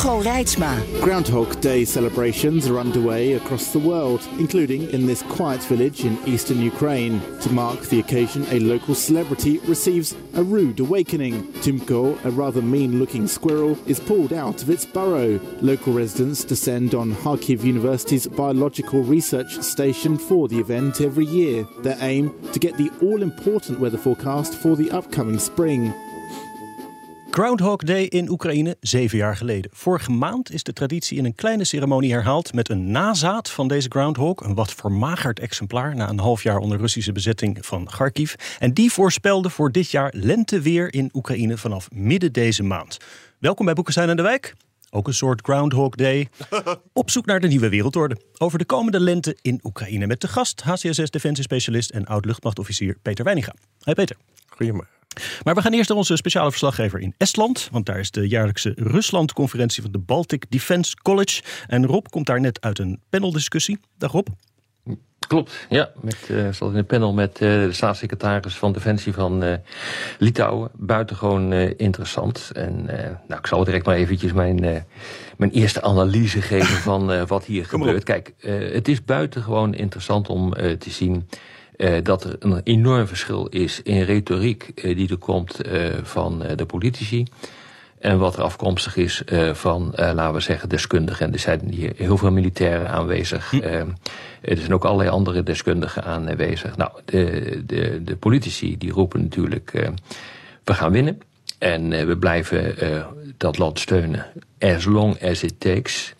Hugo Reitsma. Groundhog Day celebrations are underway across the world, including in this quiet village in eastern Ukraine. To mark the occasion, a local celebrity receives a rude awakening. Timko, a rather mean looking squirrel, is pulled out of its burrow. Local residents descend on Kharkiv University's biological research station for the event every year. Their aim to get the all important weather forecast for the upcoming spring. Groundhog Day in Oekraïne, zeven jaar geleden. Vorige maand is de traditie in een kleine ceremonie herhaald met een nazaad van deze groundhog, een wat vermagerd exemplaar na een half jaar onder Russische bezetting van Kharkiv. En die voorspelde voor dit jaar lenteweer in Oekraïne vanaf midden deze maand. Welkom bij Boekenstein en de Wijk. Ook een soort Groundhog Day. Op zoek naar de nieuwe wereldorde. Over de komende lente in Oekraïne. Met de gast HCSS defensiespecialist en oud-luchtmachtofficier Peter Weininga. Hi Peter. Goedemorgen. Maar we gaan eerst naar onze speciale verslaggever in Estland. Want daar is de jaarlijkse Rusland-conferentie van de Baltic Defense College. En Rob komt daar net uit een paneldiscussie. Dag Rob. Klopt, ja. Met, uh, zat in een panel met uh, de staatssecretaris van Defensie van uh, Litouwen. Buitengewoon interessant. En nou, ik zal direct maar eventjes mijn, mijn eerste analyse geven van wat hier gebeurt. Kijk, het is buitengewoon interessant om te zien dat er een enorm verschil is in retoriek uh, die er komt uh, van de politici. En wat er afkomstig is van, laten we zeggen, deskundigen. En er zijn hier heel veel militairen aanwezig. Hm. er zijn ook allerlei andere deskundigen aanwezig. Nou, de, de, de politici die roepen natuurlijk, we gaan winnen. En we blijven dat land steunen as long as it takes.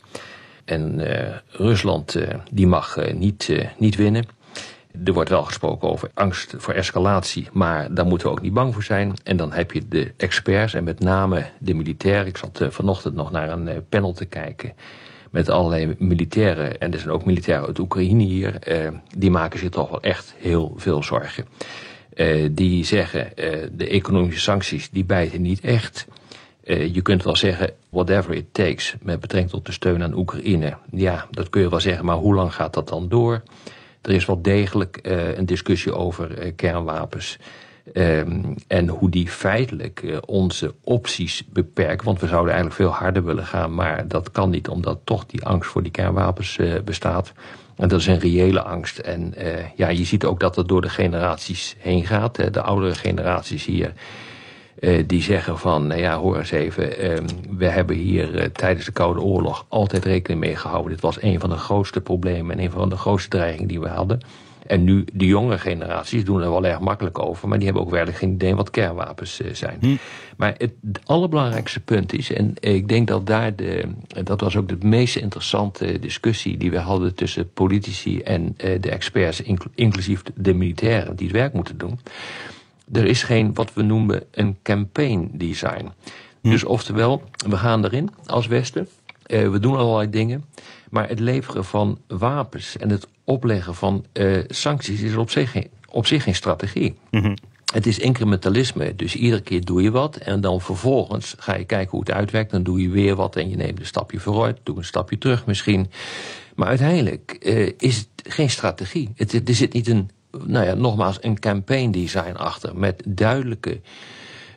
En Rusland die mag niet, niet winnen. Er wordt wel gesproken over angst voor escalatie, maar daar moeten we ook niet bang voor zijn. En dan heb je de experts en met name de militairen. Ik zat uh, vanochtend nog naar een uh, panel te kijken met allerlei militairen. En er zijn ook militairen uit Oekraïne hier. Uh, die maken zich toch wel echt heel veel zorgen. die zeggen, de economische sancties, die bijten niet echt. je kunt wel zeggen, whatever it takes, met betrekking tot de steun aan Oekraïne. Ja, dat kun je wel zeggen, maar hoe lang gaat dat dan door? Er is wel degelijk uh, een discussie over uh, kernwapens. Um, en hoe die feitelijk uh, onze opties beperken. Want we zouden eigenlijk veel harder willen gaan, maar dat kan niet, omdat toch die angst voor die kernwapens bestaat. En dat is een reële angst. En ja, je ziet ook dat het door de generaties heen gaat. Hè. De oudere generaties hier uh, die zeggen van, nou ja, hoor eens even, uh, we hebben hier uh, tijdens de Koude Oorlog altijd rekening mee gehouden. Dit was een van de grootste problemen en een van de grootste dreigingen die we hadden. En nu, de jonge generaties doen er wel erg makkelijk over, maar die hebben ook werkelijk geen idee wat kernwapens zijn. Hm. Maar het, het, allerbelangrijkste punt is, en ik denk dat daar de, dat was ook de meest interessante discussie die we hadden tussen politici en de experts, inclusief de militairen die het werk moeten doen er is geen wat we noemen een campaign design. Hm. Dus oftewel, we gaan erin als Westen. Uh, we doen allerlei dingen. Maar het leveren van wapens en het opleggen van uh, sancties is op zich geen, op zich geen strategie. Mm Het is incrementalisme, dus iedere keer doe je wat en dan vervolgens ga je kijken hoe het uitwerkt. Dan doe je weer wat en je neemt een stapje vooruit, doe een stapje terug misschien. Maar uiteindelijk uh, is het geen strategie. Het, er zit niet een nou ja, nogmaals, een campaign design achter. Met duidelijke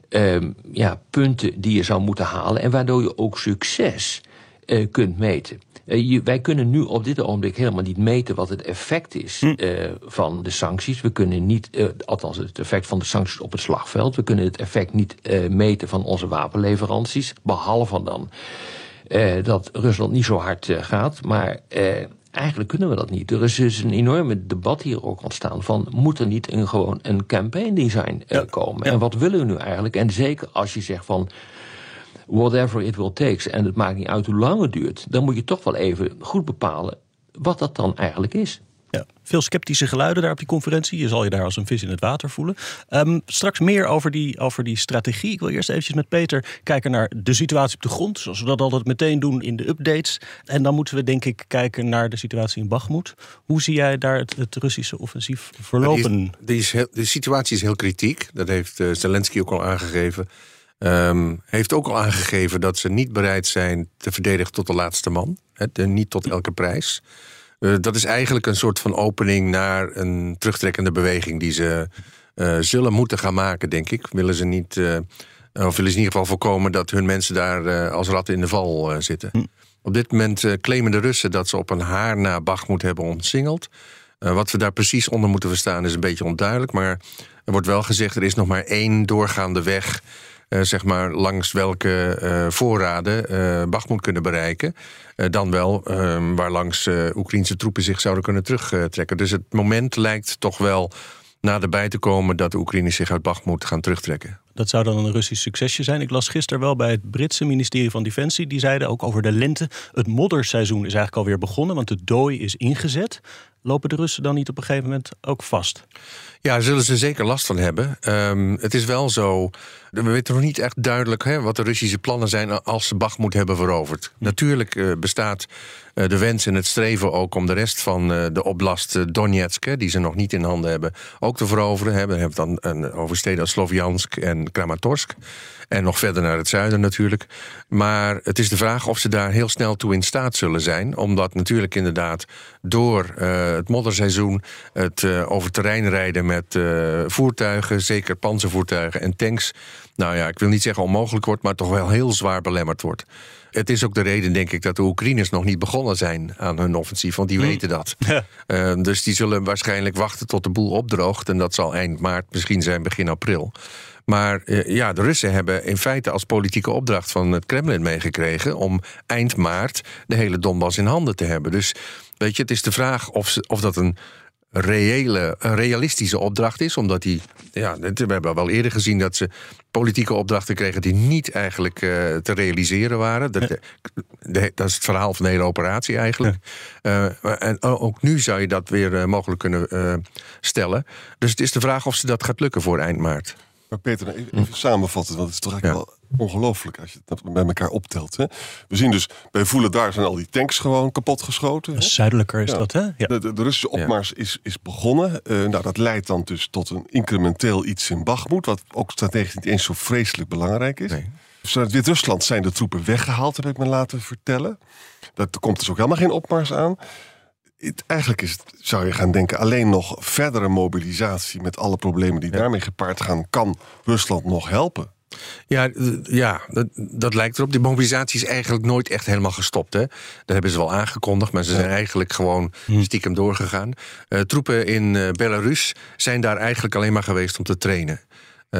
um, ja, punten die je zou moeten halen. En waardoor je ook succes uh, kunt meten. Uh, je, wij kunnen nu op dit ogenblik helemaal niet meten wat het effect is hm. uh, van de sancties. We kunnen niet, althans het effect van de sancties op het slagveld. We kunnen het effect niet meten van onze wapenleveranties. Behalve dan dat Rusland niet zo hard gaat. Maar Eigenlijk kunnen we dat niet. Er is dus een enorme debat hier ook ontstaan van moet er niet een, gewoon een campaign design komen? En wat willen we nu eigenlijk? En zeker als je zegt van whatever it will take en het maakt niet uit hoe lang het duurt, dan moet je toch wel even goed bepalen wat dat dan eigenlijk is. Ja, veel sceptische geluiden daar op die conferentie. Je zal je daar als een vis in het water voelen. Um, straks meer over die, over die strategie. Ik wil eerst eventjes met Peter kijken naar de situatie op de grond. Zoals we dat altijd meteen doen in de updates. En dan moeten we denk ik kijken naar de situatie in Bakhmut. Hoe zie jij daar het, het Russische offensief verlopen? Die is, heel, de situatie is heel kritiek. Dat heeft uh, Zelensky ook al aangegeven. Um, heeft ook al aangegeven dat ze niet bereid zijn te verdedigen tot de laatste man. He, niet tot elke prijs. Uh, dat is eigenlijk een soort van opening naar een terugtrekkende beweging die ze uh, zullen moeten gaan maken, denk ik. Willen ze niet, uh, of willen ze in ieder geval voorkomen dat hun mensen daar als ratten in de val zitten. Hm. Op dit moment claimen de Russen dat ze op een haar na Bachmoed hebben ontsingeld. wat we daar precies onder moeten verstaan is een beetje onduidelijk. Maar er wordt wel gezegd, er is nog maar één doorgaande weg zeg maar langs welke uh, voorraden uh, Bachmoed kunnen bereiken. dan wel ehm, waar langs Oekraïnse troepen zich zouden kunnen terugtrekken. Dus het moment lijkt toch wel naderbij te komen dat de Oekraïners zich uit Bachmoed gaan terugtrekken. Dat zou dan een Russisch succesje zijn. Ik las gisteren wel bij het Britse ministerie van Defensie. Die zeiden ook over de lente. Het modderseizoen is eigenlijk alweer begonnen, want de dooi is ingezet. Lopen de Russen dan niet op een gegeven moment ook vast? Ja, daar zullen ze zeker last van hebben. Um, het is wel zo. We weten nog niet echt duidelijk hè, wat de Russische plannen zijn als ze Bakhmut hebben veroverd. Hm. Natuurlijk uh, bestaat uh, de wens en het streven ook om de rest van uh, de oblast Donetsk, die ze nog niet in handen hebben, ook te veroveren. Hebben. We hebben dan over steden als Sloviansk en Kramatorsk. En nog verder naar het zuiden natuurlijk. Maar het is de vraag of ze daar heel snel toe in staat zullen zijn. Omdat natuurlijk inderdaad door uh, het modderseizoen... het uh, over terrein rijden met uh, voertuigen, zeker panzervoertuigen en tanks... nou ja, ik wil niet zeggen onmogelijk wordt... maar toch wel heel zwaar belemmerd wordt. Het is ook de reden, denk ik, dat de Oekraïners nog niet begonnen zijn aan hun offensief. Want die mm. weten dat. Ja. Uh, dus die zullen waarschijnlijk wachten tot de boel opdroogt. En dat zal eind maart misschien zijn, begin april. Maar uh, ja, de Russen hebben in feite als politieke opdracht van het Kremlin meegekregen om eind maart de hele Donbass in handen te hebben. Dus weet je, het is de vraag of, ze, of dat een reële, een realistische opdracht is. Omdat die, ja, we hebben wel eerder gezien dat ze politieke opdrachten kregen die niet eigenlijk uh, te realiseren waren. Dat, de, de, dat, is het verhaal van de hele operatie eigenlijk. Ja. Uh, en ook nu zou je dat weer uh, mogelijk kunnen stellen. Dus het is de vraag of ze dat gaat lukken voor eind maart. Maar Peter, even, even samenvatten, want het is toch eigenlijk ja. wel ongelooflijk als je het bij elkaar optelt. Hè? We zien dus, bij Voelen daar zijn al die tanks gewoon kapot geschoten. Zuidelijker is ja. dat, hè? Ja. De, de, de, Russische opmars is, is begonnen. Uh, nou, dat leidt dan dus tot een incrementeel iets in Bachmoed, wat ook strategisch niet eens zo vreselijk belangrijk is. Nee. Vanuit Wit-Rusland zijn de troepen weggehaald, heb ik me laten vertellen. Daar komt dus ook helemaal geen opmars aan. Het, eigenlijk is het, zou je gaan denken, alleen nog verdere mobilisatie met alle problemen die ja. daarmee gepaard gaan, kan Rusland nog helpen. Ja, ja dat, dat, lijkt erop. Die mobilisatie is eigenlijk nooit echt helemaal gestopt. Hè? Dat hebben ze wel aangekondigd, maar ze zijn eigenlijk gewoon stiekem doorgegaan. Uh, troepen in uh, Belarus zijn daar eigenlijk alleen maar geweest om te trainen. Uh,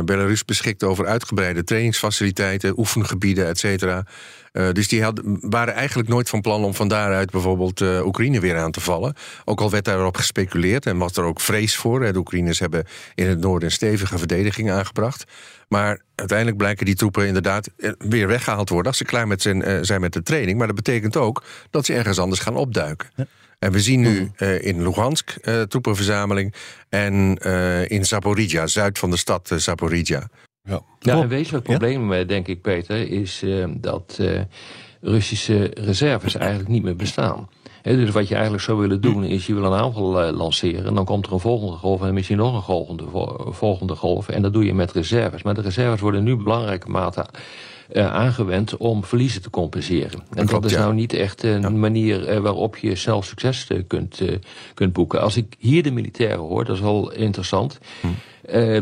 Belarus beschikt over uitgebreide trainingsfaciliteiten, oefengebieden, et cetera. Uh, dus die had, waren eigenlijk nooit van plan om van daaruit bijvoorbeeld uh, Oekraïne weer aan te vallen. Ook al werd daarop gespeculeerd en was er ook vrees voor. De Oekraïners hebben in het noorden een stevige verdediging aangebracht. Maar uiteindelijk blijken die troepen inderdaad weer weggehaald worden als ze klaar met zijn, uh, zijn met de training. Maar dat betekent ook dat ze ergens anders gaan opduiken. Ja. En we zien nu uh, in Lugansk uh, troepenverzameling en in Zaporizhia, zuid van de stad Zaporizhia. Ja, ja een wezenlijk probleem, ja? denk ik, Peter, is dat Russische reserves eigenlijk niet meer bestaan. He, dus wat je eigenlijk zou willen doen, is je wil een aanval lanceren. En dan komt er een volgende golf en misschien nog een volgende, volgende golf. En dat doe je met reserves. Maar de reserves worden nu belangrijke mate uh, aangewend om verliezen te compenseren. En dat, klopt, is ja. nou niet echt een ja. manier uh, waarop je snel succes kunt, kunt boeken. Als ik hier de militairen hoor, dat is wel interessant. Hm.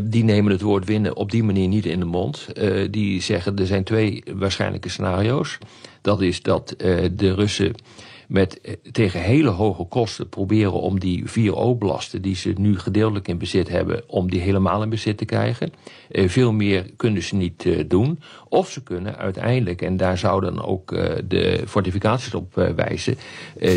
Die nemen het woord winnen op die manier niet in de mond. die zeggen er zijn twee waarschijnlijke scenario's. Dat is dat de Russen met eh, tegen hele hoge kosten proberen om die vier oblasten die ze nu gedeeltelijk in bezit hebben, om die helemaal in bezit te krijgen. Uh, veel meer kunnen ze niet uh, doen. Of ze kunnen uiteindelijk, en daar zouden ook de fortificaties op wijzen,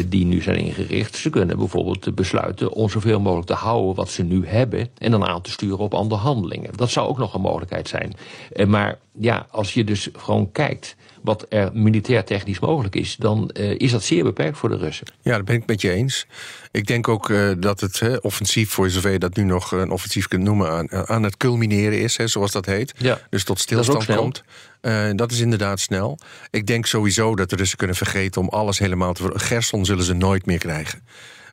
die nu zijn ingericht, ze kunnen bijvoorbeeld besluiten om zoveel mogelijk te houden wat ze nu hebben en dan aan te sturen op andere handelingen. Dat zou ook nog een mogelijkheid zijn. maar ja, als je dus gewoon kijkt wat er militair technisch mogelijk is, dan uh, is dat zeer beperkt voor de Russen. Ja, dat ben ik met je eens. Ik denk ook uh, dat het offensief, voor zover je dat nu nog een offensief kunt noemen, aan, aan het culmineren is, zoals dat heet. Ja. Dus tot stilstand komt. Uh, dat is inderdaad snel. Ik denk sowieso dat de Russen kunnen vergeten om alles helemaal te. Gerson zullen ze nooit meer krijgen.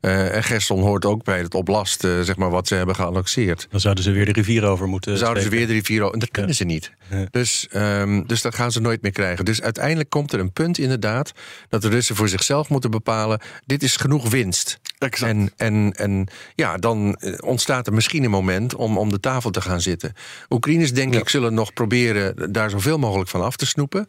Uh, en Gerson hoort ook bij het oplast, uh, zeg maar, wat ze hebben geannexeerd. Dan zouden ze weer de rivier over moeten. Dan zouden ze weer de rivier over. En dat kunnen ja. ze niet. Ja. Dus, um, dus dat gaan ze nooit meer krijgen. Dus uiteindelijk komt er een punt, inderdaad, dat de Russen voor zichzelf moeten bepalen: dit is genoeg winst. Exact. En, en, en ja, dan ontstaat er misschien een moment om om de tafel te gaan zitten. Oekraïners, denk ja. ik, zullen nog proberen daar zoveel mogelijk van af te snoepen.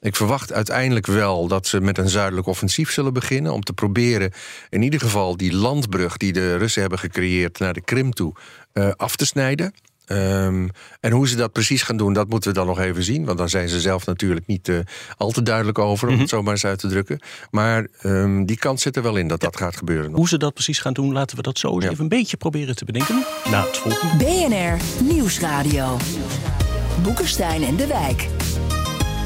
Ik verwacht uiteindelijk wel dat ze met een zuidelijk offensief zullen beginnen. Om te proberen in ieder geval die landbrug die de Russen hebben gecreëerd naar de Krim toe uh, af te snijden. Um, en hoe ze dat precies gaan doen, dat moeten we dan nog even zien. Want daar zijn ze zelf natuurlijk niet uh, al te duidelijk over, om mm -hmm. het zo maar eens uit te drukken. Maar um, die kans zit er wel in dat ja. dat gaat gebeuren. Hoe ze dat precies gaan doen, laten we dat zo eens ja. even een beetje proberen te bedenken. Na het volgende. BNR Nieuwsradio. Boekenstein en de Wijk.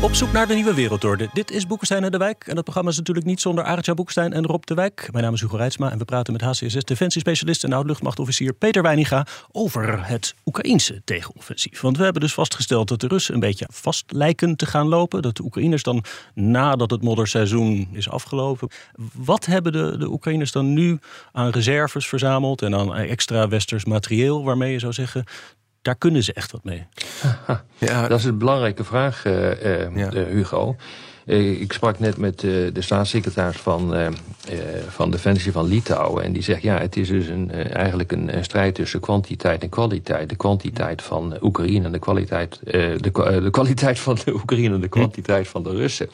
Op zoek naar de nieuwe wereldorde. Dit is Boekenstein en de Wijk. En dat programma is natuurlijk niet zonder Arendt Boekenstein en Rob de Wijk. Mijn naam is Hugo Reitsma en we praten met HCSS defensiespecialist en oud-luchtmachtofficier Peter Weininga over het Oekraïense tegenoffensief. Want we hebben dus vastgesteld dat de Russen een beetje vast lijken te gaan lopen. Dat de Oekraïners dan nadat het modderseizoen is afgelopen. Wat hebben de, de Oekraïners dan nu aan reserves verzameld en aan extra westers materieel waarmee je zou zeggen daar kunnen ze echt wat mee. Ja, dat is een belangrijke vraag, uh, uh, ja. uh, Hugo. ik sprak net met de staatssecretaris van, van Defensie van Litouwen. En die zegt, ja, het is dus een, eigenlijk een, een, strijd tussen kwantiteit en kwaliteit. De kwantiteit van Oekraïne en de kwaliteit, de, de, kwaliteit van de Oekraïne en de kwantiteit van de Russen.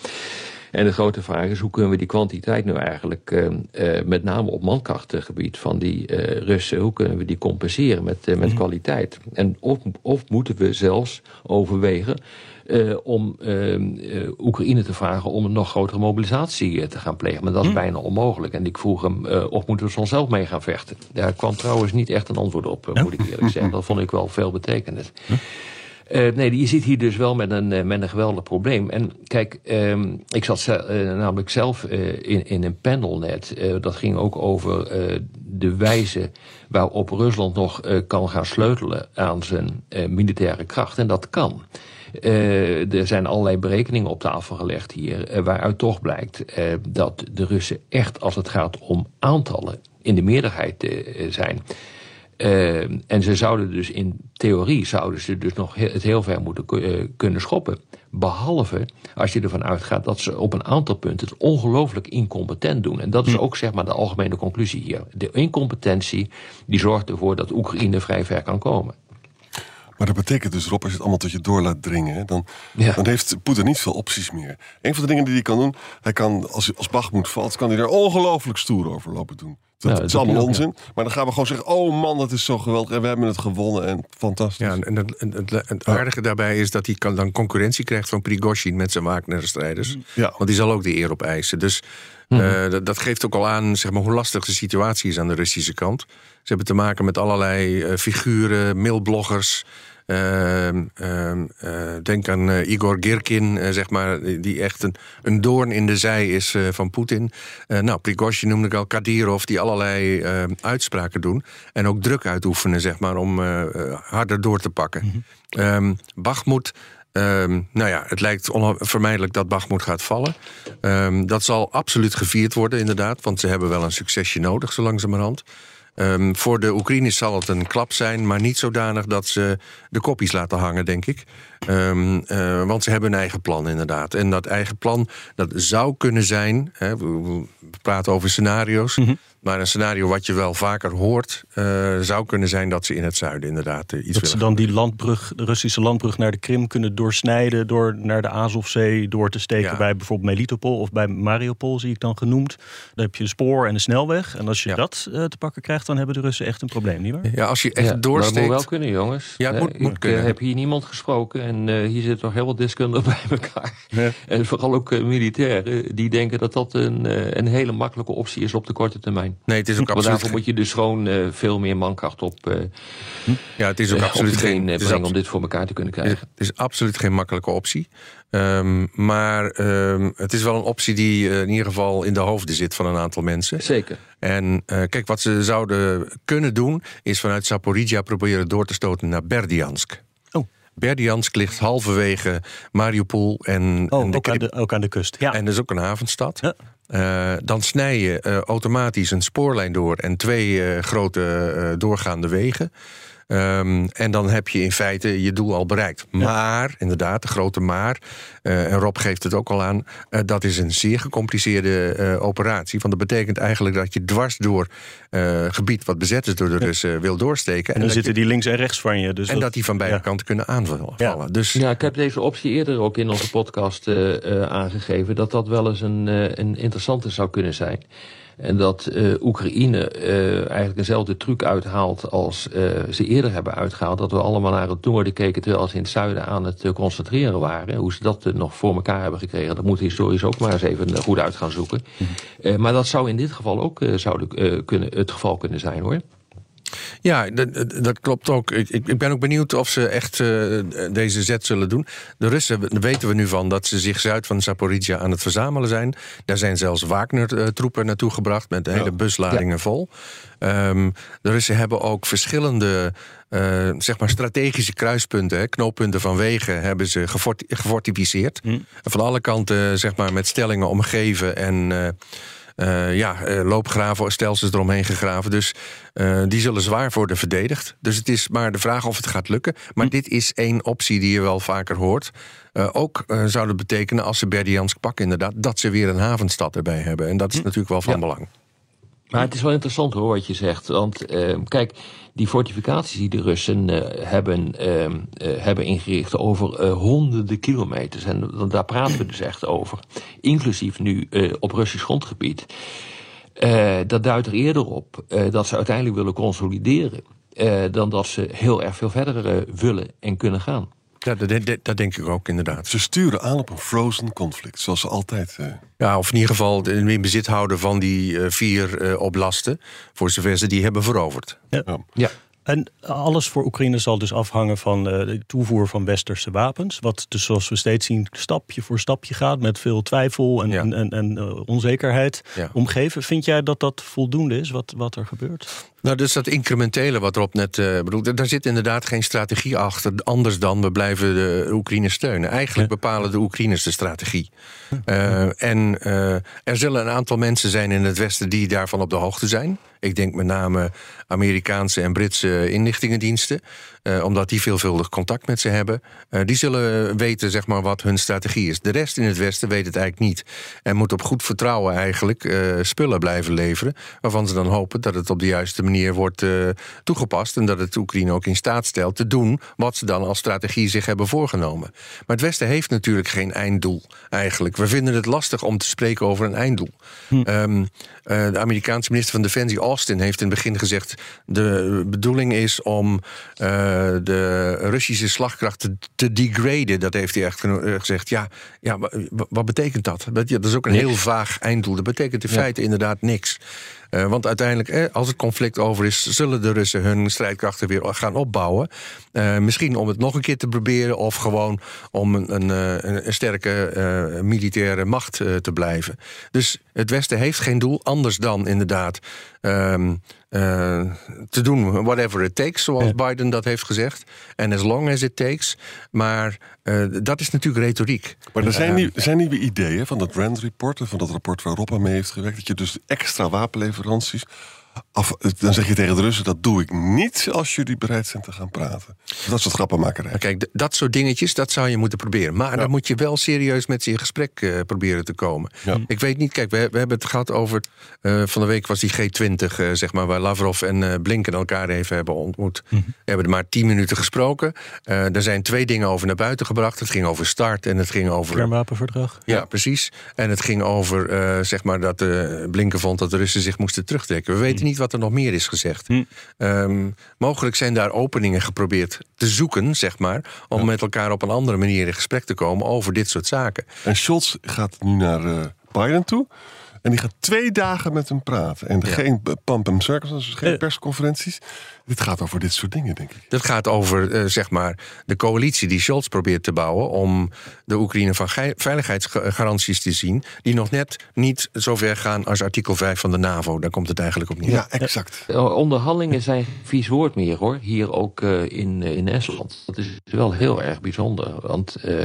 En de grote vraag is, hoe kunnen we die kwantiteit nu eigenlijk, uh, uh, met name op mankrachtgebied van die uh, Russen, hoe kunnen we die compenseren met, met mm. kwaliteit? En of, of moeten we zelfs overwegen om Oekraïne te vragen om een nog grotere mobilisatie te gaan plegen. Maar dat is mm. bijna onmogelijk. En ik vroeg hem, of moeten we ons zelf mee gaan vechten? Daar kwam trouwens niet echt een antwoord op, moet ik eerlijk zeggen. Dat vond ik wel veel betekenend. Uh, nee, je zit hier dus wel met een, uh, met een geweldig probleem. En kijk, um, ik zat ze, uh, namelijk zelf in, in een panel net. dat ging ook over de wijze waarop Rusland nog kan gaan sleutelen aan zijn militaire kracht. En dat kan. er zijn allerlei berekeningen op tafel gelegd hier, waaruit toch blijkt dat de Russen echt, als het gaat om aantallen, in de meerderheid zijn. Uh, en ze zouden dus in theorie zouden ze dus nog het heel ver moeten uh, kunnen schoppen. Behalve als je ervan uitgaat dat ze op een aantal punten het ongelooflijk incompetent doen. En dat is ook zeg maar de algemene conclusie hier. De incompetentie die zorgt ervoor dat Oekraïne vrij ver kan komen. Maar dat betekent dus, Rob, als je het allemaal tot je door laat dringen, dan, ja. dan heeft Poetin niet veel opties meer. Een van de dingen die hij kan doen, hij kan, als, als Bachmoed valt, kan hij daar ongelooflijk stoer over lopen doen. Dat, ja, is allemaal onzin. Ja. Maar dan gaan we gewoon zeggen: Oh man, dat is zo geweldig. En we hebben het gewonnen. En fantastisch. Ja, en het, het, het, het aardige daarbij is dat hij kan dan concurrentie krijgt van Prigozhin met zijn Wagner-strijders. Ja. Want die zal ook de eer op eisen. Dus mm -hmm. uh, dat, dat, geeft ook al aan zeg maar, hoe lastig de situatie is aan de Russische kant. Ze hebben te maken met allerlei uh, figuren, mailbloggers. Uh, uh, denk aan uh, Igor Girkin, zeg maar, die echt een, een doorn in de zij is van Poetin. nou, Prigozhin noemde ik al, Kadirov, die allerlei uitspraken doen. En ook druk uitoefenen, zeg maar, om harder door te pakken. Mm -hmm. Bachmoed. Um, nou ja, het lijkt onvermijdelijk dat Bachmoed gaat vallen. Um, dat zal absoluut gevierd worden, inderdaad. Want ze hebben wel een succesje nodig, zo langzamerhand. Um, voor de Oekraïners zal het een klap zijn, maar niet zodanig dat ze de kopjes laten hangen, denk ik. Um, uh, want ze hebben een eigen plan, inderdaad. En dat eigen plan, dat zou kunnen zijn. Hè, we, praten over scenario's. -hmm. Maar een scenario wat je wel vaker hoort, uh, zou kunnen zijn dat ze in het zuiden inderdaad uh, iets Dat ze dan die landbrug, de Russische landbrug naar de Krim kunnen doorsnijden, door naar de Azovzee door te steken ja. bij bijvoorbeeld Melitopol of bij Mariupol, zie ik dan genoemd. Dan heb je een spoor en een snelweg. En als je ja. dat uh, te pakken krijgt, dan hebben de Russen echt een probleem, nietwaar? Ja, als je echt ja, doorsteekt. Maar het moet wel kunnen, jongens. Ja, het moet, moet ik kunnen. heb hier niemand gesproken en uh, hier zitten toch heel wat deskundigen bij elkaar. Ja. En vooral ook uh, militairen die denken dat dat een, uh, een hele makkelijke optie is op de korte termijn. Nee, het is ook Maar absoluut. daarvoor moet je dus gewoon eh, veel meer mankracht op, eh Ja, het is ook eh, absoluut geen. Het is, brengen om dit voor elkaar te kunnen het krijgen. is absoluut geen makkelijke optie. Ehm, maar ehm, het is wel een optie die eh, in ieder geval in de hoofden zit van een aantal mensen. Zeker. En eh, kijk, wat ze zouden kunnen doen, is vanuit Zaporizhia proberen door te stoten naar Berdiansk. Oh. Berdiansk ligt halverwege Mariupol en, Oh, en de ook, aan Krim. de, ook aan de kust. Ja. En dat is ook een havenstad. Ja. Eh, dan snij je eh, automatisch een spoorlijn door en twee eh, grote doorgaande wegen. Ehm, en dan heb je in feite je doel al bereikt. Maar, inderdaad, de grote maar, eh, en Rob geeft het ook al aan, eh, dat is een zeer gecompliceerde eh, operatie. Want dat betekent eigenlijk dat je dwars door eh, gebied wat bezet is door de Russen wil doorsteken. en dan zitten je- die links en rechts van je. Dus en dat die van beide ja. kanten kunnen aanvallen. Ja. Dus Ja, ik heb deze optie eerder ook in onze podcast eh, eh, aangegeven. Dat dat wel eens een, eh, een interessante zou kunnen zijn. En dat eh, Oekraïne eh, eigenlijk dezelfde truc uithaalt als eh, ze eerder hebben uitgehaald. Dat we allemaal naar het noorden keken terwijl ze in het zuiden aan het concentreren waren. Hoe ze dat nog voor elkaar hebben gekregen, dat moet historisch ook maar eens even goed uit gaan zoeken. Eh, maar dat zou in dit geval ook eh, zouden, eh, kunnen, het geval kunnen zijn hoor. Ja, dat, dat- klopt ook. Ik, ik ben ook benieuwd of ze echt eh, deze zet zullen doen. De Russen daar weten we nu van dat ze zich zuid van Zaporizhia aan het verzamelen zijn. Daar zijn zelfs Wagner-troepen naartoe gebracht met hele busladingen vol. Ehm, de Russen hebben ook verschillende eh, zeg maar strategische kruispunten, hè, knooppunten van wegen, hebben ze gefort- gefortificeerd. Van alle kanten zeg maar, met stellingen omgeven en. eh, eh, ja, eh, loopgraven, stelsels eromheen gegraven. Dus eh, die zullen zwaar worden verdedigd. Dus het is maar de vraag of het gaat lukken. Maar dit is één optie die je wel vaker hoort. Ook eh, zou dat betekenen, als ze Berdiansk pakken inderdaad... dat ze weer een havenstad erbij hebben. En dat is natuurlijk wel van Ja. belang. Maar het is wel interessant hoor wat je zegt. Want kijk, die fortificaties die de Russen eh, hebben, eh, eh, hebben ingericht over eh, honderden kilometers. En daar praten we dus echt over. Inclusief nu op Russisch grondgebied. Dat duidt er eerder op dat ze uiteindelijk willen consolideren. dan dat ze heel erg veel verder willen en kunnen gaan. Ja, dat, dat, dat denk ik ook inderdaad. Ze sturen aan op een frozen conflict, zoals ze altijd. eh, Ja, of in ieder geval de- in bezit houden van die eh, vier eh, oblasten... voor zover ze die hebben veroverd. Ja. En alles voor Oekraïne zal dus afhangen van eh, de toevoer van westerse wapens. Wat dus zoals we steeds zien stapje voor stapje gaat met veel twijfel en, Ja. en, en, en, eh, onzekerheid Ja. omgeven. Vind jij dat dat voldoende is wat, wat er gebeurt? Nou, dus dat incrementele wat Rob net eh bedoelt, daar zit inderdaad geen strategie achter. Anders dan we blijven de Oekraïne steunen. Eigenlijk bepalen de Oekraïners de strategie. En er zullen een aantal mensen zijn in het Westen die daarvan op de hoogte zijn. Ik denk met name Amerikaanse en Britse inlichtingendiensten. eh, omdat die veelvuldig contact met ze hebben. Eh, die zullen weten zeg maar, wat hun strategie is. De rest in het Westen weet het eigenlijk niet. En moet op goed vertrouwen eigenlijk eh, spullen blijven leveren. Waarvan ze dan hopen dat het op de juiste manier wordt toegepast. En dat het Oekraïne ook in staat stelt te doen wat ze dan als strategie zich hebben voorgenomen. Maar het Westen heeft natuurlijk geen einddoel eigenlijk. We vinden het lastig om te spreken over een einddoel. Ehm, eh, de Amerikaanse minister van Defensie Austin heeft in het begin gezegd: de bedoeling is om eh, de Russische slagkracht te, te degraden. Dat heeft hij echt eh, gezegd. Ja, ja wa- wa- wat betekent dat? Dat is ook een heel vaag einddoel. Dat betekent in feite inderdaad niks. Eh, want uiteindelijk, eh, als het conflict over is, zullen de Russen hun strijdkrachten weer gaan opbouwen. Eh, misschien om het nog een keer te proberen, of gewoon om een, een, een, sterke militaire macht te blijven. Dus het Westen heeft geen doel anders dan inderdaad ehm, eh, te doen whatever it takes, zoals Biden dat heeft gezegd. En as long as it takes. Maar eh, dat is natuurlijk retoriek. Maar er zijn, nieuw- er zijn nieuwe ideeën van dat Rand Report, en van dat rapport waar Rob aan mee heeft gewerkt, dat je dus extra wapenleveranties. Af, dan zeg je tegen de Russen: dat doe ik niet als jullie bereid zijn te gaan praten. Dat soort grappenmakerij. Maar kijk, dat soort dingetjes, dat zou je moeten proberen. Maar dan moet je wel serieus met ze in gesprek eh, proberen te komen. Ja. Ik weet niet, kijk, we, we hebben het gehad over... eh, van de week was die G20, eh, zeg maar... waar Lavrov en eh, Blinken elkaar even hebben ontmoet. We hebben er maar tien minuten gesproken. Eh er zijn twee dingen over naar buiten gebracht. Het ging over start en het ging over... Kernwapenverdrag? Ja, precies. En het ging over, eh, zeg maar, dat eh, Blinken vond dat de Russen zich moesten terugtrekken. We weten niet wat er nog meer is gezegd. Ehm, mogelijk zijn daar openingen geprobeerd te zoeken, zeg maar, om met elkaar op een andere manier in gesprek te komen over dit soort zaken. En Scholz gaat nu naar eh, Biden toe. En die gaat twee dagen met hem praten. En geen pump and circus, dus geen Eh. persconferenties. Dit gaat over dit soort dingen, denk ik. Dat gaat over eh, zeg maar de coalitie die Scholz probeert te bouwen om de Oekraïne van veiligheidsgaranties te zien, die nog net niet zo ver gaan als artikel 5 van de NAVO. Daar komt het eigenlijk op neer. Ja, exact. Eh, Onderhandelingen zijn geen vies woord meer hoor. Hier ook eh, in, in Estland. Dat is wel heel erg bijzonder. Want eh,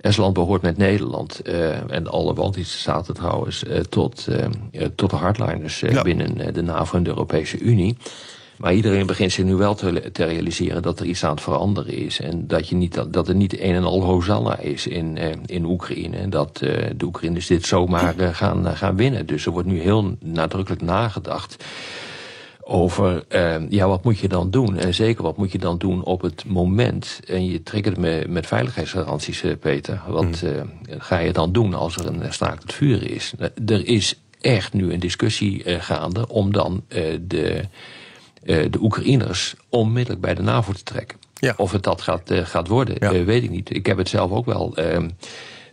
Estland behoort met Nederland eh, en alle Baltische staten trouwens eh, tot, eh, tot de hardliners Ja. binnen de NAVO en de Europese Unie. Maar iedereen begint zich nu wel te, te realiseren dat er iets aan het veranderen is. En dat, je niet, dat, er niet een en al Hosanna is in, in Oekraïne. En dat de Oekraïners dit zomaar gaan, gaan winnen. Dus er wordt nu heel nadrukkelijk nagedacht over eh, ja, wat moet je dan doen? En zeker wat moet je dan doen op het moment? En je triggert me met veiligheidsgaranties, eh, Peter. Wat eh, ga je dan doen als er een staakt het vuren is? Eh, Er is echt nu een discussie gaande om dan de, de Oekraïners onmiddellijk bij de NAVO te trekken. Ja. Of het dat gaat, gaat worden, Ja. weet ik niet. Ik heb het zelf ook wel ehm,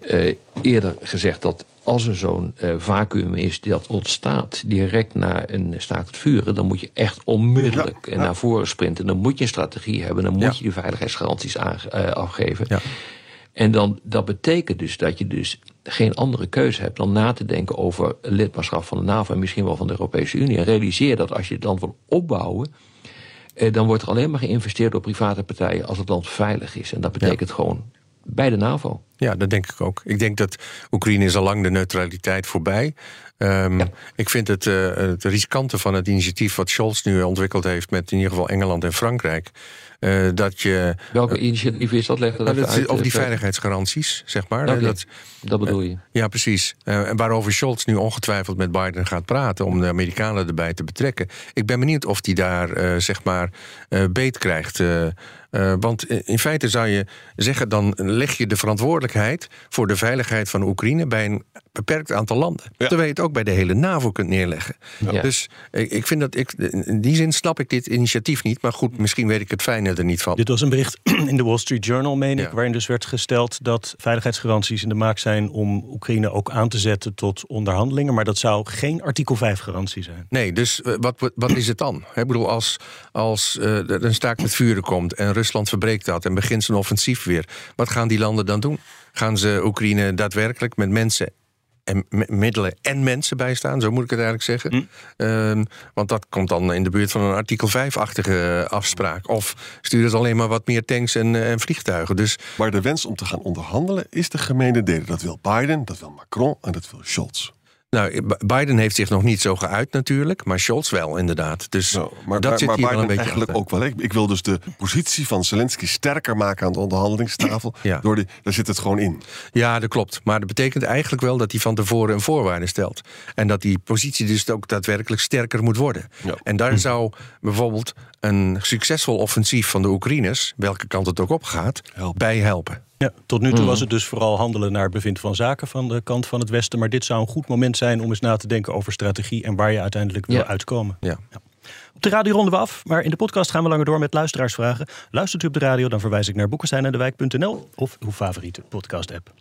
eh, eerder gezegd dat als er zo'n eh, vacuüm is dat ontstaat direct na een staakt het vuren, dan moet je echt onmiddellijk eh, naar voren sprinten. Dan moet je een strategie hebben, dan moet Ja. je die veiligheidsgaranties eh, afgeven. Ja. En dan, dat betekent dus dat je dus geen andere keuze hebt dan na te denken over lidmaatschap van de NAVO en misschien wel van de Europese Unie. En realiseer dat als je het land wil opbouwen, eh, dan wordt er alleen maar geïnvesteerd door private partijen als het land veilig is. En dat betekent gewoon bij de NAVO. Ja, dat denk ik ook. Ik denk dat Oekraïne is al lang de neutraliteit voorbij. Ehm, Ik vind het, eh, het riskante van het initiatief wat Scholz nu ontwikkeld heeft met in ieder geval Engeland en Frankrijk. eh, dat je. Welke initiatief is dat? Leg dat is uit. over die eh, veiligheidsgaranties, zeg maar. Dat, dat bedoel je. ja, precies. Eh, en waarover Scholz nu ongetwijfeld met Biden gaat praten om de Amerikanen erbij te betrekken. Ik ben benieuwd of die daar eh, zeg maar eh, beet krijgt. Eh, want in feite zou je zeggen, dan leg je de verantwoordelijkheid voor de veiligheid van Oekraïne bij een beperkt aantal landen. Terwijl je het ook bij de hele NAVO kunt neerleggen. Ja. Dus ik, ik vind dat ik, in die zin snap ik dit initiatief niet. Maar goed, misschien weet ik het fijne er niet van. Dit was een bericht in de Wall Street Journal, meen ik, Ja. waarin dus werd gesteld dat veiligheidsgaranties in de maak zijn om Oekraïne ook aan te zetten tot onderhandelingen. Maar dat zou geen artikel 5 garantie zijn. Nee, dus eh, wat, wat, is het dan? Ik bedoel, als, als eh, er een staakt met vuren komt en Rusland verbreekt dat en begint zijn offensief weer, wat gaan die landen dan doen? Gaan ze Oekraïne daadwerkelijk met mensen en middelen en mensen bijstaan? Zo moet ik het eigenlijk zeggen. Ehm, want dat komt dan in de buurt van een artikel 5-achtige afspraak. Of sturen ze alleen maar wat meer tanks en, eh, en vliegtuigen. Dus Maar de wens om te gaan onderhandelen is de gemene delen. Dat wil Biden, dat wil Macron en dat wil Scholz. Nou, Biden heeft zich nog niet zo geuit natuurlijk, maar Scholz wel inderdaad. Dus Nou, maar dat maar, zit maar hier wel een beetje eigenlijk achter. ook wel. Ik, ik wil dus de positie van Zelensky sterker maken aan de onderhandelingstafel. Ja. Door daar zit het gewoon in. Ja, dat klopt. Maar dat betekent eigenlijk wel dat hij van tevoren een voorwaarde stelt. En dat die positie dus ook daadwerkelijk sterker moet worden. Ja. En daar zou bijvoorbeeld een succesvol offensief van de Oekraïners, welke kant het ook op gaat, bij helpen. Ja, tot nu toe was het dus vooral handelen naar bevind van zaken van de kant van het Westen. Maar dit zou een goed moment zijn om eens na te denken over strategie en waar je uiteindelijk wil Ja. uitkomen. Ja. Op de radio ronden we af, maar in de podcast gaan we langer door met luisteraarsvragen. Luistert u op de radio, dan verwijs ik naar boekensteinendewijk.nl of uw favoriete podcast-app.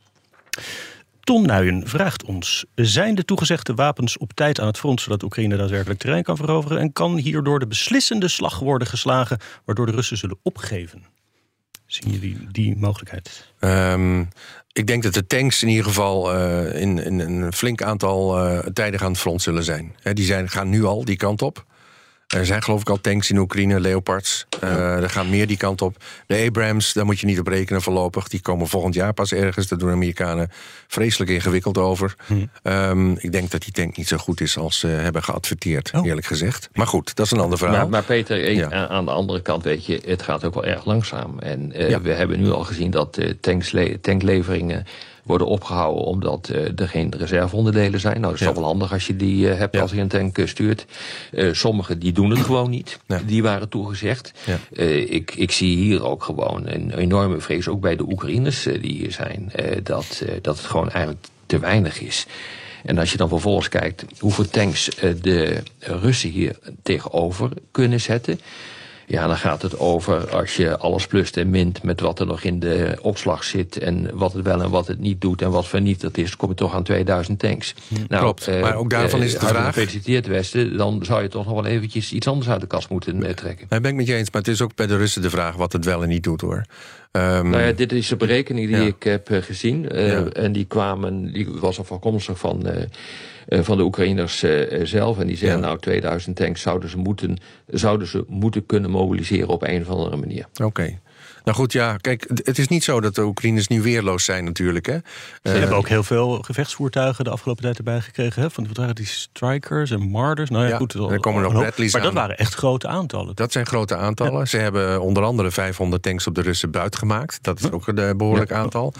Ton Nuyen vraagt ons: zijn de toegezegde wapens op tijd aan het front zodat Oekraïne daadwerkelijk terrein kan veroveren? En kan hierdoor de beslissende slag worden geslagen waardoor de Russen zullen opgeven? Zien jullie die mogelijkheid? Ehm, ik denk dat de tanks in ieder geval eh, in, in een flink aantal eh, tijden aan het front zullen zijn. Die zijn, gaan nu al die kant op. Er zijn geloof ik al tanks in Oekraïne, Leopards. Eh, er gaan meer die kant op. De Abrams, daar moet je niet op rekenen voorlopig. Die komen volgend jaar pas ergens. Daar doen de Amerikanen vreselijk ingewikkeld over. Ehm, ik denk dat die tank niet zo goed is als ze hebben geadverteerd, Oh. eerlijk gezegd. Maar goed, dat is een ander verhaal. Maar, maar Peter, Ja. aan- de andere kant weet je, het gaat ook wel erg langzaam. En eh, Ja. we hebben nu al gezien dat eh, tanksle- tankleveringen worden opgehouden omdat eh, er geen reserveonderdelen zijn. Nou, dat is Ja. toch wel handig als je die eh, hebt Ja. als je een tank eh, stuurt. Sommigen die doen het gewoon niet. Nee. Die waren toegezegd. Ja. Ik, ik zie hier ook gewoon een enorme vrees, ook bij de Oekraïners die hier zijn, dat, dat het gewoon eigenlijk te weinig is. En als je dan vervolgens kijkt hoeveel tanks de Russen hier tegenover kunnen zetten. Ja, dan gaat het over als je alles plust en mint met wat er nog in de opslag zit en wat het wel en wat het niet doet en wat vernietigd is, kom je toch aan 2000 tanks. Nou, Klopt, uh, maar ook daarvan is het de vraag. Gefeliciteerd Westen, dan zou je toch nog wel eventjes iets anders uit de kast moeten uh, trekken. Daar ben ik met je eens, maar het is ook bij de Russen de vraag wat het wel en niet doet hoor. Um, nou ja, dit is de berekening die ik heb gezien. En die kwamen, die was afkomstig van eh, van de Oekraïners eh, eh, zelf. En die zeggen, nou, 2000 tanks zouden ze, moeten, zouden ze moeten kunnen mobiliseren op een of andere manier. Oké. Nou goed, ja, kijk, het is niet zo dat de Oekraïners nu weerloos zijn natuurlijk. Hè. Ze hebben ook heel veel gevechtsvoertuigen de afgelopen tijd erbij gekregen. Hè? Van, waren die Strikers en Marders? Nou ja, ja goed. Er komen nog Bradleys Maar dat waren echt grote aantallen. Dat zijn grote aantallen. Ze hebben onder andere 500 tanks op de Russen buitgemaakt. Dat is ook een behoorlijk aantal.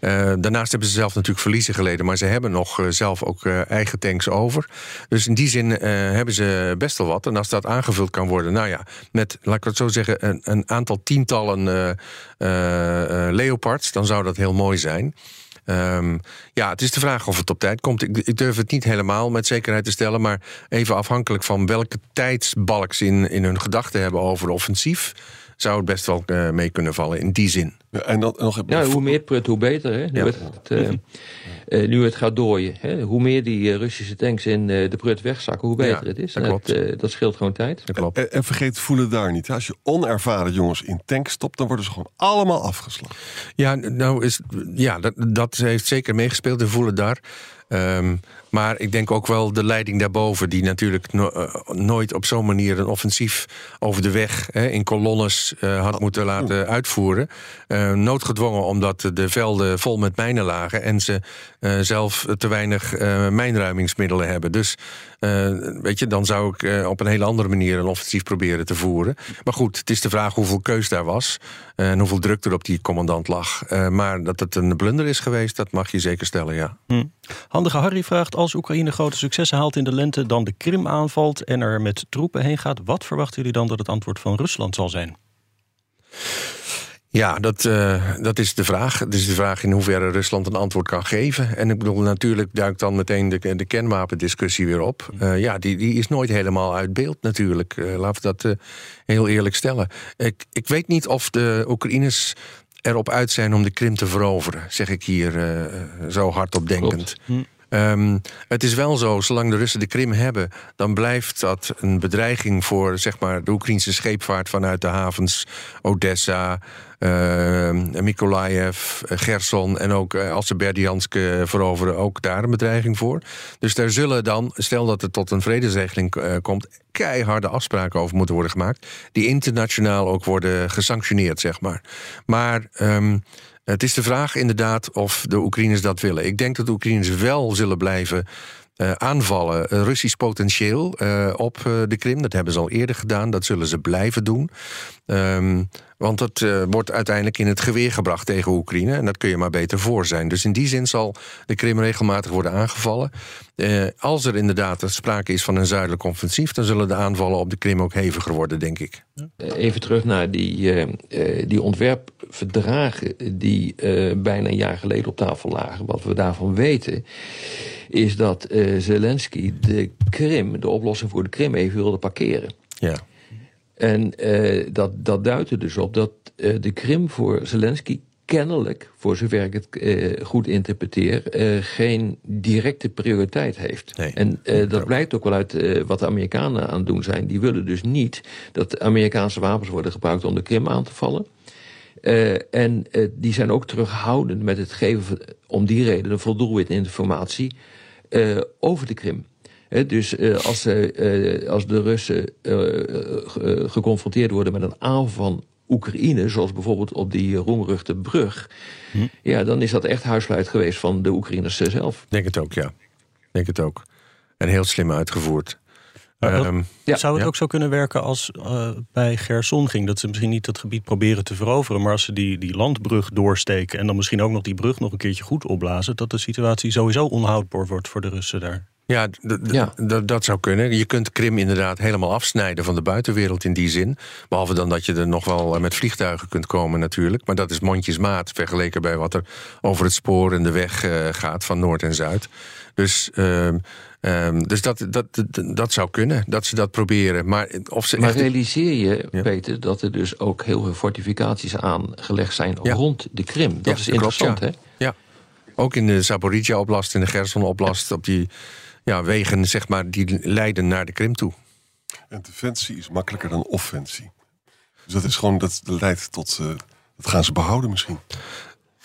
Uh, daarnaast hebben ze zelf natuurlijk verliezen geleden. Maar ze hebben nog zelf ook eigen tanks over. Dus in die zin hebben ze best wel wat. En als dat aangevuld kan worden, nou ja, met, laat ik het zo zeggen, een, een aantal tientallen uh, Leopards, dan zou dat heel mooi zijn. Um, ja, het is de vraag of het op tijd komt. Ik, ik, durf het niet helemaal met zekerheid te stellen, maar even afhankelijk van welke tijdsbalk ze in, in hun gedachten hebben over offensief, zou het best wel uh, mee kunnen vallen in die zin. Ja, en dan nog ja, hoe meer prut, hoe beter. Hè? Nu, ja. het, uh, nu het gaat dooien. Hè? Hoe meer die Russische tanks in de prut wegzakken, hoe beter het is. Dat, klopt. dat scheelt gewoon tijd. Dat klopt. En, en, vergeet voelen daar niet. Als je onervaren jongens in tanks stopt, dan worden ze gewoon allemaal afgeslagen. Ja, nou is, ja dat, dat heeft zeker meegespeeld in voelen daar. Um, maar ik denk ook wel de leiding daarboven, die natuurlijk uh, nooit op zo'n manier een offensief over de weg hè, in kolonnes uh, had moeten laten uitvoeren. Uh, noodgedwongen omdat de velden vol met mijnen lagen en ze zelf te weinig mijnruimingsmiddelen hebben. Dus weet je, dan zou ik op een hele andere manier een offensief proberen te voeren. Maar goed, het is de vraag hoeveel keus daar was en hoeveel druk er op die commandant lag. maar dat het een blunder is geweest, dat mag je zeker stellen, ja. Hm. Handige Harry vraagt als Oekraïne grote successen haalt in de lente, dan de Krim aanvalt en er met troepen heen gaat, wat verwachten jullie dan dat het antwoord van Rusland zal zijn? Ja, dat, uh, dat is de vraag. Het is de vraag in hoeverre Rusland een antwoord kan geven. En ik bedoel, natuurlijk duikt dan meteen de, de kernwapendiscussie weer op. Uh, ja, die, die is nooit helemaal uit beeld natuurlijk. Uh, laten we dat heel eerlijk stellen. Ik, ik weet niet of de Oekraïners erop uit zijn om de Krim te veroveren, zeg ik hier zo hardop denkend. Hm. Um, het is wel zo, zolang de Russen de Krim hebben, dan blijft dat een bedreiging voor zeg maar, de Oekraïnse scheepvaart vanuit de havens Odessa, uh, Mykolaiv, Gerson en ook uh, als ze veroveren, ook daar een bedreiging voor. Dus daar zullen dan, stel dat het tot een vredesregeling uh, komt, keiharde afspraken over moeten worden gemaakt, die internationaal ook worden gesanctioneerd, zeg maar. Maar um, het is de vraag inderdaad of de Oekraïners dat willen. Ik denk dat de Oekraïners wel zullen blijven uh, aanvallen, Russisch potentieel uh, op de Krim. Dat hebben ze al eerder gedaan, dat zullen ze blijven doen. Um, want dat wordt uiteindelijk in het geweer gebracht tegen Oekraïne. En dat kun je maar beter voor zijn. Dus in die zin zal de Krim regelmatig worden aangevallen. als er inderdaad sprake is van een zuidelijk offensief... dan zullen de aanvallen op de Krim ook heviger worden, denk ik. Even terug naar die, die ontwerpverdragen... die bijna een jaar geleden op tafel lagen. Wat we daarvan weten is dat uh, Zelensky de Krim, de oplossing voor de Krim, even wilde parkeren. Ja. En uh, dat, dat duidt er dus op dat uh, de Krim voor Zelensky kennelijk, voor zover ik het uh, goed interpreteer, uh, geen directe prioriteit heeft. Nee, en uh, dat blijkt ook wel uit wat de Amerikanen aan het doen zijn. Die willen dus niet dat Amerikaanse wapens worden gebruikt om de Krim aan te vallen. en die zijn ook terughoudend met het geven van, om die reden voldoende informatie uh, over de Krim. He, dus uh, als, uh, als de Russen geconfronteerd worden met een aanval van Oekraïne, zoals bijvoorbeeld op die roemruchte brug, hm. ja, dan is dat echt huisluit geweest van de Oekraïners zelf. Denk het ook, ja. Denk het ook. En heel slim uitgevoerd. Um, ja, zou het ook zo kunnen werken als uh, bij Gerson ging? Dat ze misschien niet dat gebied proberen te veroveren, maar als ze die, die landbrug doorsteken en dan misschien ook nog die brug nog een keertje goed opblazen, dat de situatie sowieso onhoudbaar wordt voor de Russen daar. Ja, ja. dat zou kunnen. Je kunt Krim inderdaad helemaal afsnijden van de buitenwereld in die zin. Behalve dan dat je er nog wel eh, met vliegtuigen kunt komen natuurlijk. Maar dat is mondjesmaat vergeleken bij wat er over het spoor en de weg uh, gaat van Noord en Zuid. Dus, uh, dus dat, dat, dat, zou kunnen, dat ze dat proberen. Maar, of ze maar realiseer je, Peter, dat er dus ook heel veel fortificaties aangelegd zijn rond de Krim. Dat is interessant, klopt, hè? Ja. Ook in de Zaporizhia-oblast, in de Gerson-oblast, op die ja, wegen zeg maar, die leiden naar de Krim toe. En defensie is makkelijker dan offensie. Dus dat is gewoon, dat leidt tot, uh, dat gaan ze behouden misschien.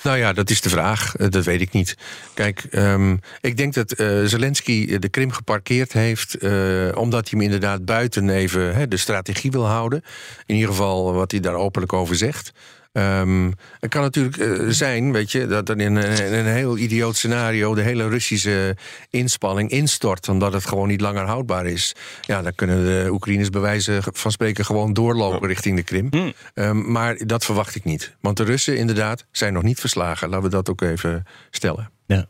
Nou ja, dat is de vraag. Eh, dat weet ik niet. Kijk, um, ik denk dat uh, Zelensky de Krim geparkeerd heeft... Uh, omdat hij hem inderdaad buiten even de strategie wil houden. In ieder geval wat hij daar openlijk over zegt. Um, het kan natuurlijk uh, zijn, weet je, dat er in, in, een heel idioot scenario de hele Russische inspanning instort, omdat het gewoon niet langer houdbaar is. Ja, dan kunnen de Oekraïners bewijzen van spreken gewoon doorlopen richting de Krim. Hmm. Um, maar dat verwacht ik niet. Want de Russen, inderdaad, zijn nog niet verslagen. Laten we dat ook even stellen. Ja.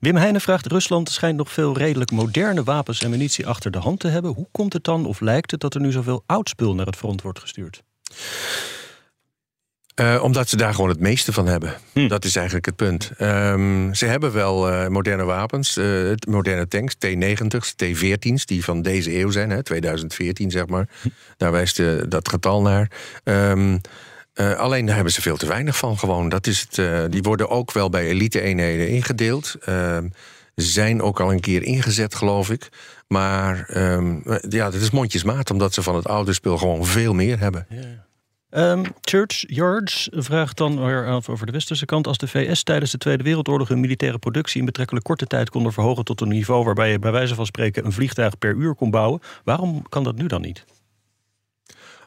Wim Heijnen vraagt: Rusland schijnt nog veel redelijk moderne wapens en munitie achter de hand te hebben. Hoe komt het dan, of lijkt het, dat er nu zoveel oud spul naar het front wordt gestuurd? Uh, omdat ze daar gewoon het meeste van hebben. Hm. Dat is eigenlijk het punt. Um, ze hebben wel uh, moderne wapens, uh, moderne tanks, T-90's, T-14's, die van deze eeuw zijn, hè, 2014 zeg maar. Hm. Daar wijst dat getal naar. Um, alleen daar hebben ze veel te weinig van gewoon. Dat is het, die worden ook wel bij elite-eenheden ingedeeld. Ehm, zijn ook al een keer ingezet, geloof ik. Maar ja, dat is mondjesmaat, omdat ze van het oude spul gewoon veel meer hebben. Ja. Um, Church Yards vraagt dan over de westerse kant. Als de VS tijdens de Tweede Wereldoorlog hun militaire productie in betrekkelijk korte tijd konden verhogen tot een niveau waarbij je bij wijze van spreken een vliegtuig per uur kon bouwen, waarom kan dat nu dan niet?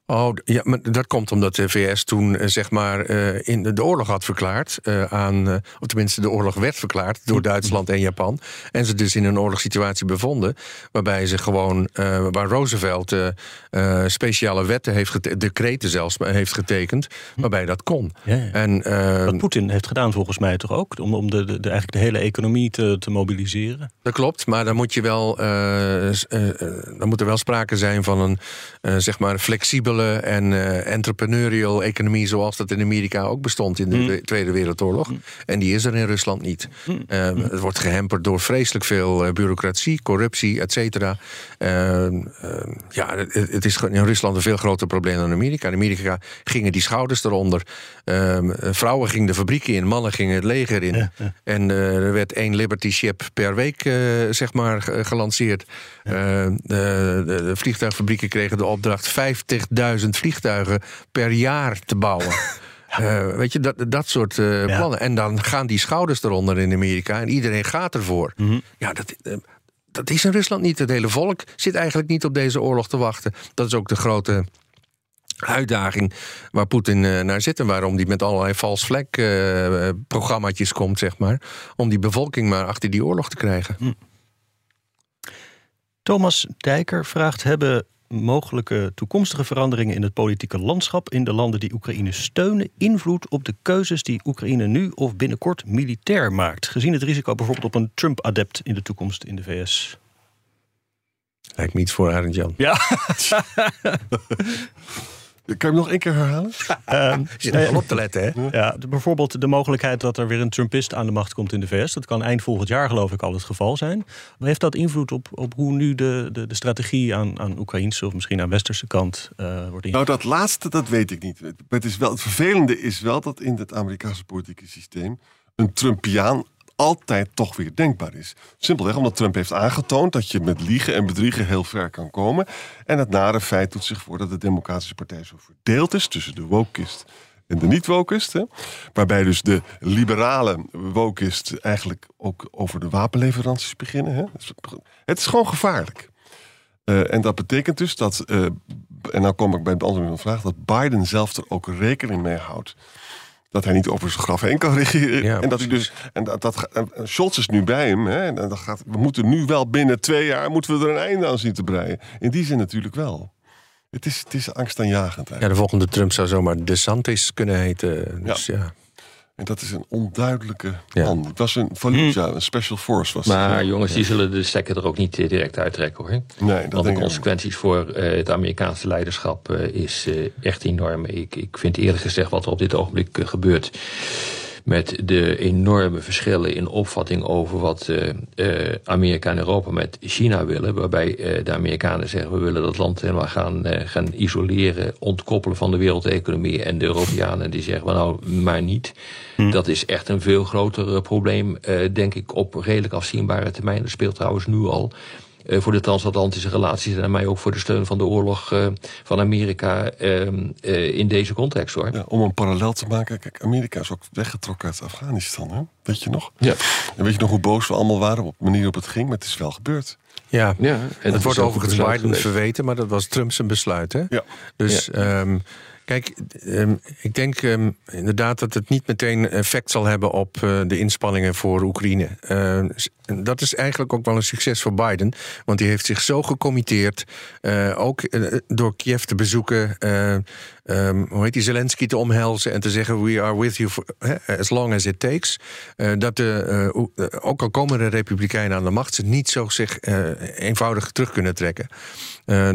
Oh, ja, maar dat komt omdat de VS toen eh, zeg maar eh, in de oorlog had verklaard uh, aan, of tenminste de oorlog werd verklaard door Duitsland en Japan, en ze dus in een oorlogssituatie bevonden, waarbij ze gewoon, waar Roosevelt speciale wetten heeft, decreten zelfs heeft getekend, waarbij dat kon. Ja, En wat Poetin heeft gedaan volgens mij toch ook, om, om de, de, de eigenlijk de hele economie te, te mobiliseren. Dat klopt, maar dan moet je wel, dan moet er wel sprake zijn van een zeg maar flexibele en uh, entrepreneurial economie zoals dat in Amerika ook bestond in de hmm. Tweede Wereldoorlog. Hmm. En die is er in Rusland niet. Mm. het wordt gehemperd door vreselijk veel uh, bureaucratie, corruptie, et cetera. Ehm, ehm, ja, het, het, is in Rusland een veel groter probleem dan in Amerika. In Amerika gingen die schouders eronder. vrouwen gingen de fabrieken in, mannen gingen het leger in. En er werd één Liberty ship per week zeg maar gelanceerd. de, de, de vliegtuigfabrieken kregen de opdracht 50.000 vliegtuigen per jaar te bouwen. Uh, weet je, dat, dat soort uh, plannen. En dan gaan die schouders eronder in Amerika en iedereen gaat ervoor. Mm Ja, dat, uh, dat is in Rusland niet. Het hele volk zit eigenlijk niet op deze oorlog te wachten. Dat is ook de grote uitdaging waar Poetin naar zit en waarom die met allerlei vals vlek programmaatjes komt, zeg maar. Om die bevolking maar achter die oorlog te krijgen. Mm. Thomas Dijker vraagt: hebben mogelijke toekomstige veranderingen in het politieke landschap in de landen die Oekraïne steunen invloed op de keuzes die Oekraïne nu of binnenkort militair maakt? Gezien het risico bijvoorbeeld op een Trump-adept in de toekomst in de VS. Lijkt me iets voor Arend Jan. Ja. Kan je hem nog één keer herhalen? Je zit op te letten, hè? Ja, bijvoorbeeld de mogelijkheid dat er weer een Trumpist aan de macht komt in de VS. Dat kan eind volgend jaar, geloof ik, al het geval zijn. Maar heeft dat invloed op, op hoe nu de, de, de strategie aan, aan Oekraïnse of misschien aan Westerse kant uh, wordt ingezet? Nou, dat laatste, dat weet ik niet. Het, is wel, het vervelende is wel dat in het Amerikaanse politieke systeem een Trumpiaan altijd toch weer denkbaar is. Simpelweg omdat Trump heeft aangetoond dat je met liegen en bedriegen heel ver kan komen. En het nare feit doet zich voor dat de Democratische Partij zo verdeeld is tussen de wokist en de niet-wokist. Waarbij dus de liberale wokist eigenlijk ook over de wapenleveranties beginnen. Hè? Het is gewoon gevaarlijk. Uh, en dat betekent dus dat, uh, en dan kom ik bij het antwoord van de vraag, dat Biden zelf er ook rekening mee houdt dat hij niet over zijn graf heen kan regeren. en dat hij dus. En dat, dat, en Scholz is nu bij hem. Hè, en dat gaat, we moeten nu wel binnen twee jaar moeten we er een einde aan zien te breien. In die zin natuurlijk wel. Het is, het is angstaanjagend. Ja, de volgende Trump zou zomaar DeSantis kunnen heten. Dus ja. En dat is een onduidelijke man. Het was een Fallujah, een special force. Was maar jongens, die zullen de stekker er ook niet direct uittrekken hoor. Nee, dat Want de ik consequenties voor uh, het Amerikaanse leiderschap uh, is uh, echt enorm. Ik, ik vind eerlijk gezegd wat er op dit ogenblik gebeurt met de enorme verschillen in opvatting over wat uh, uh, Amerika en Europa met China willen. Waarbij uh, de Amerikanen zeggen we willen dat land helemaal gaan, gaan isoleren, ontkoppelen van de wereldeconomie. En de Europeanen die zeggen nou maar niet. Hm. Dat is echt een veel groter probleem, denk ik, op redelijk afzienbare termijn. Dat speelt trouwens nu al. Uh, voor de transatlantische relaties en mij ook voor de steun van de oorlog uh, van Amerika uh, in deze context hoor. Ja, om een parallel te maken, kijk, Amerika is ook weggetrokken uit Afghanistan, hè? weet je nog? Ja. En weet je nog hoe boos we allemaal waren op de manier waarop het ging, maar het is wel gebeurd. Ja, ja en het wordt overigens Biden verweten, maar dat was Trump zijn besluit. Hè? Ja. Dus ja. Um, Kijk, um, ik denk um, inderdaad dat het niet meteen effect zal hebben op uh, de inspanningen voor Oekraïne. Uh, dat is eigenlijk ook wel een succes voor Biden, want die heeft zich zo gecommitteerd, uh, ook door Kiev te bezoeken, um, hoe heet die Zelensky te omhelzen en te zeggen: We are with you for, as long as it takes. dat de, ook al komen de Republikeinen aan de macht, ze niet zo zich eenvoudig terug kunnen trekken.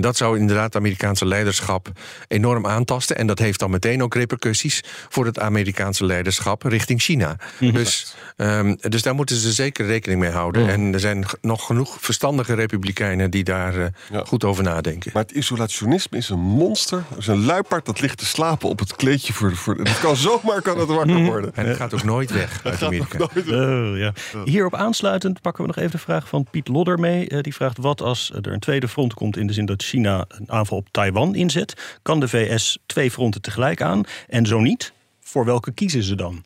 dat zou inderdaad het Amerikaanse leiderschap enorm aantasten. En dat heeft dan meteen ook repercussies voor het Amerikaanse leiderschap richting China. Mhm. Dus, um, dus daar moeten ze zeker rekening mee houden. En er zijn nog genoeg verstandige republikeinen die daar uh, Ja. goed over nadenken. Maar het isolationisme is een monster. Het is een luipaard dat ligt te slapen op het kleedje voor... voor het kan zomaar kan het wakker worden. En het gaat ook nooit weg uit Amerika. Oh, ja. Hierop aansluitend pakken we nog even de vraag van Piet Lodder mee. Eh, die vraagt wat als er een tweede front komt in de zin dat China een aanval op Taiwan inzet. Kan de VS twee fronten tegelijk aan? En zo niet, voor welke kiezen ze dan?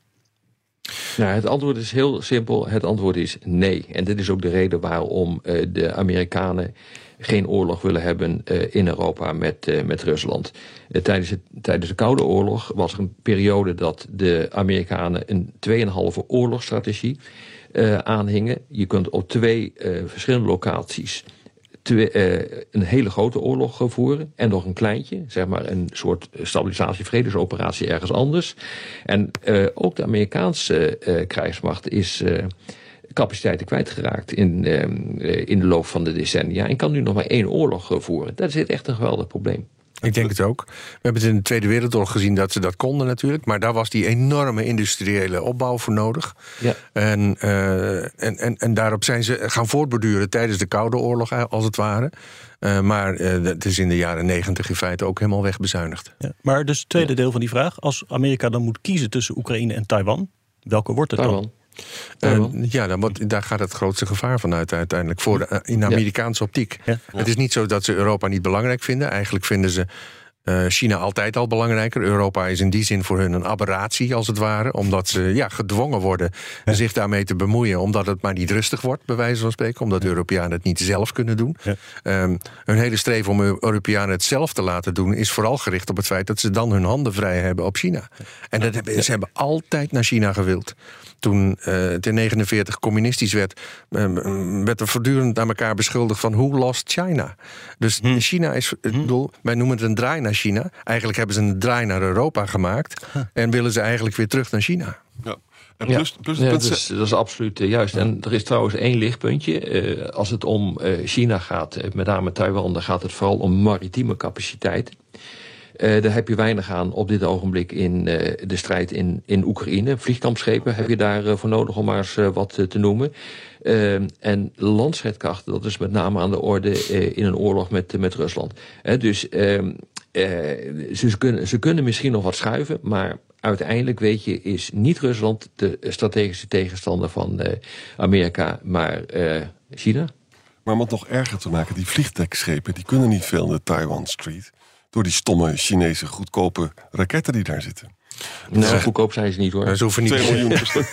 Nou, het antwoord is heel simpel. Het antwoord is nee. En dit is ook de reden waarom uh, de Amerikanen geen oorlog willen hebben uh, in Europa met, uh, met Rusland. tijdens, het, tijdens de Koude Oorlog was er een periode dat de Amerikanen een 2,5 oorlogsstrategie aanhingen. Je kunt op twee verschillende locaties twee, uh, een hele grote oorlog voeren en nog een kleintje, zeg maar een soort stabilisatie-vredesoperatie ergens anders. En uh, ook de Amerikaanse uh, krijgsmacht is capaciteiten kwijtgeraakt in, in de loop van de decennia en kan nu nog maar één oorlog voeren. Dat is echt een geweldig probleem. Ik denk het ook. We hebben het in de Tweede Wereldoorlog gezien dat ze dat konden natuurlijk. Maar daar was die enorme industriële opbouw voor nodig. Ja. En, uh, en, en, en daarop zijn ze gaan voortborduren tijdens de Koude Oorlog, als het ware. Uh, maar uh, het is in de jaren negentig in feite ook helemaal wegbezuinigd. Ja, maar dus het tweede ja. deel van die vraag. Als Amerika dan moet kiezen tussen Oekraïne en Taiwan, welke wordt het Taiwan. dan? Uh, ja, dan wordt, daar gaat het grootste gevaar vanuit uiteindelijk. Voor de, in de Amerikaanse optiek. Ja. Het is niet zo dat ze Europa niet belangrijk vinden. Eigenlijk vinden ze uh, China altijd al belangrijker. Europa is in die zin voor hun een aberratie, als het ware. Omdat ze ja, gedwongen worden ja. zich daarmee te bemoeien. Omdat het maar niet rustig wordt, bij wijze van spreken. Omdat de Europeanen het niet zelf kunnen doen. Ja. Um, hun hele streven om Europeanen het zelf te laten doen... is vooral gericht op het feit dat ze dan hun handen vrij hebben op China. En dat hebben, ze hebben altijd naar China gewild toen uh, het in 49 communistisch werd, uh, werd er voortdurend naar elkaar beschuldigd van hoe lost China. Dus Hm. China is, ik bedoel, wij noemen het een draai naar China. Eigenlijk hebben ze een draai naar Europa gemaakt en willen ze eigenlijk weer terug naar China. Ja. En plus, ja. plus, ja, dat, is, dat is absoluut uh, juist. En er is trouwens één lichtpuntje. Uh, als het om uh, China gaat, met name Taiwan, dan gaat het vooral om maritieme capaciteit. Uh, daar heb je weinig aan op dit ogenblik in uh, de strijd in, in Oekraïne. Vliegkampschepen heb je daarvoor uh, nodig om maar eens wat te noemen. en landstrijdkrachten, dat is met name aan de orde in een oorlog met, met Rusland. dus ehm, ze, kunnen, ze kunnen misschien nog wat schuiven, maar uiteindelijk weet je, is niet Rusland de strategische tegenstander van Amerika, maar China. Maar om het nog erger te maken, die vliegdekschepen die kunnen niet veel in de Taiwan Street. Door die stomme Chinese goedkope raketten die daar zitten. Nou, zo goedkoop zijn ze niet hoor. Ze hoeven niet, 2 miljoen per stuk.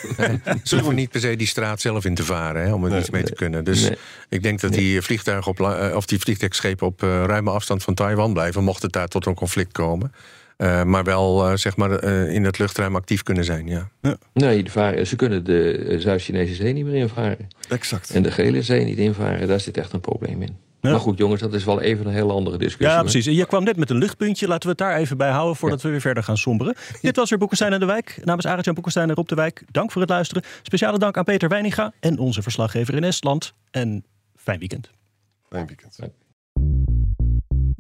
ze hoeven niet per se die straat zelf in te varen hè, om er Nee. iets mee te kunnen. Dus Nee. ik denk dat die vliegtuigen op, eh, of die vliegtuigschepen op uh, ruime afstand van Taiwan blijven, mocht het daar tot een conflict komen. Uh, maar wel uh, zeg maar, uh, in het luchtruim actief kunnen zijn. Ja. Nee, de varen, ze kunnen de Zuid-Chinese zee niet meer invaren. Exact. En de Gele Zee niet invaren, daar zit echt een probleem in. Maar goed, jongens, dat is wel even een hele andere discussie. Ja, precies. En je kwam net met een luchtpuntje. Laten we het daar even bij houden voordat we weer verder gaan somberen. Dit was weer Boekenstein en de Wijk. Namens Arend-Jan Boekenstein en Rob de Wijk. Dank voor het luisteren. Speciale dank aan Peter Weininga en onze verslaggever in Estland. En fijn weekend. Fijn weekend.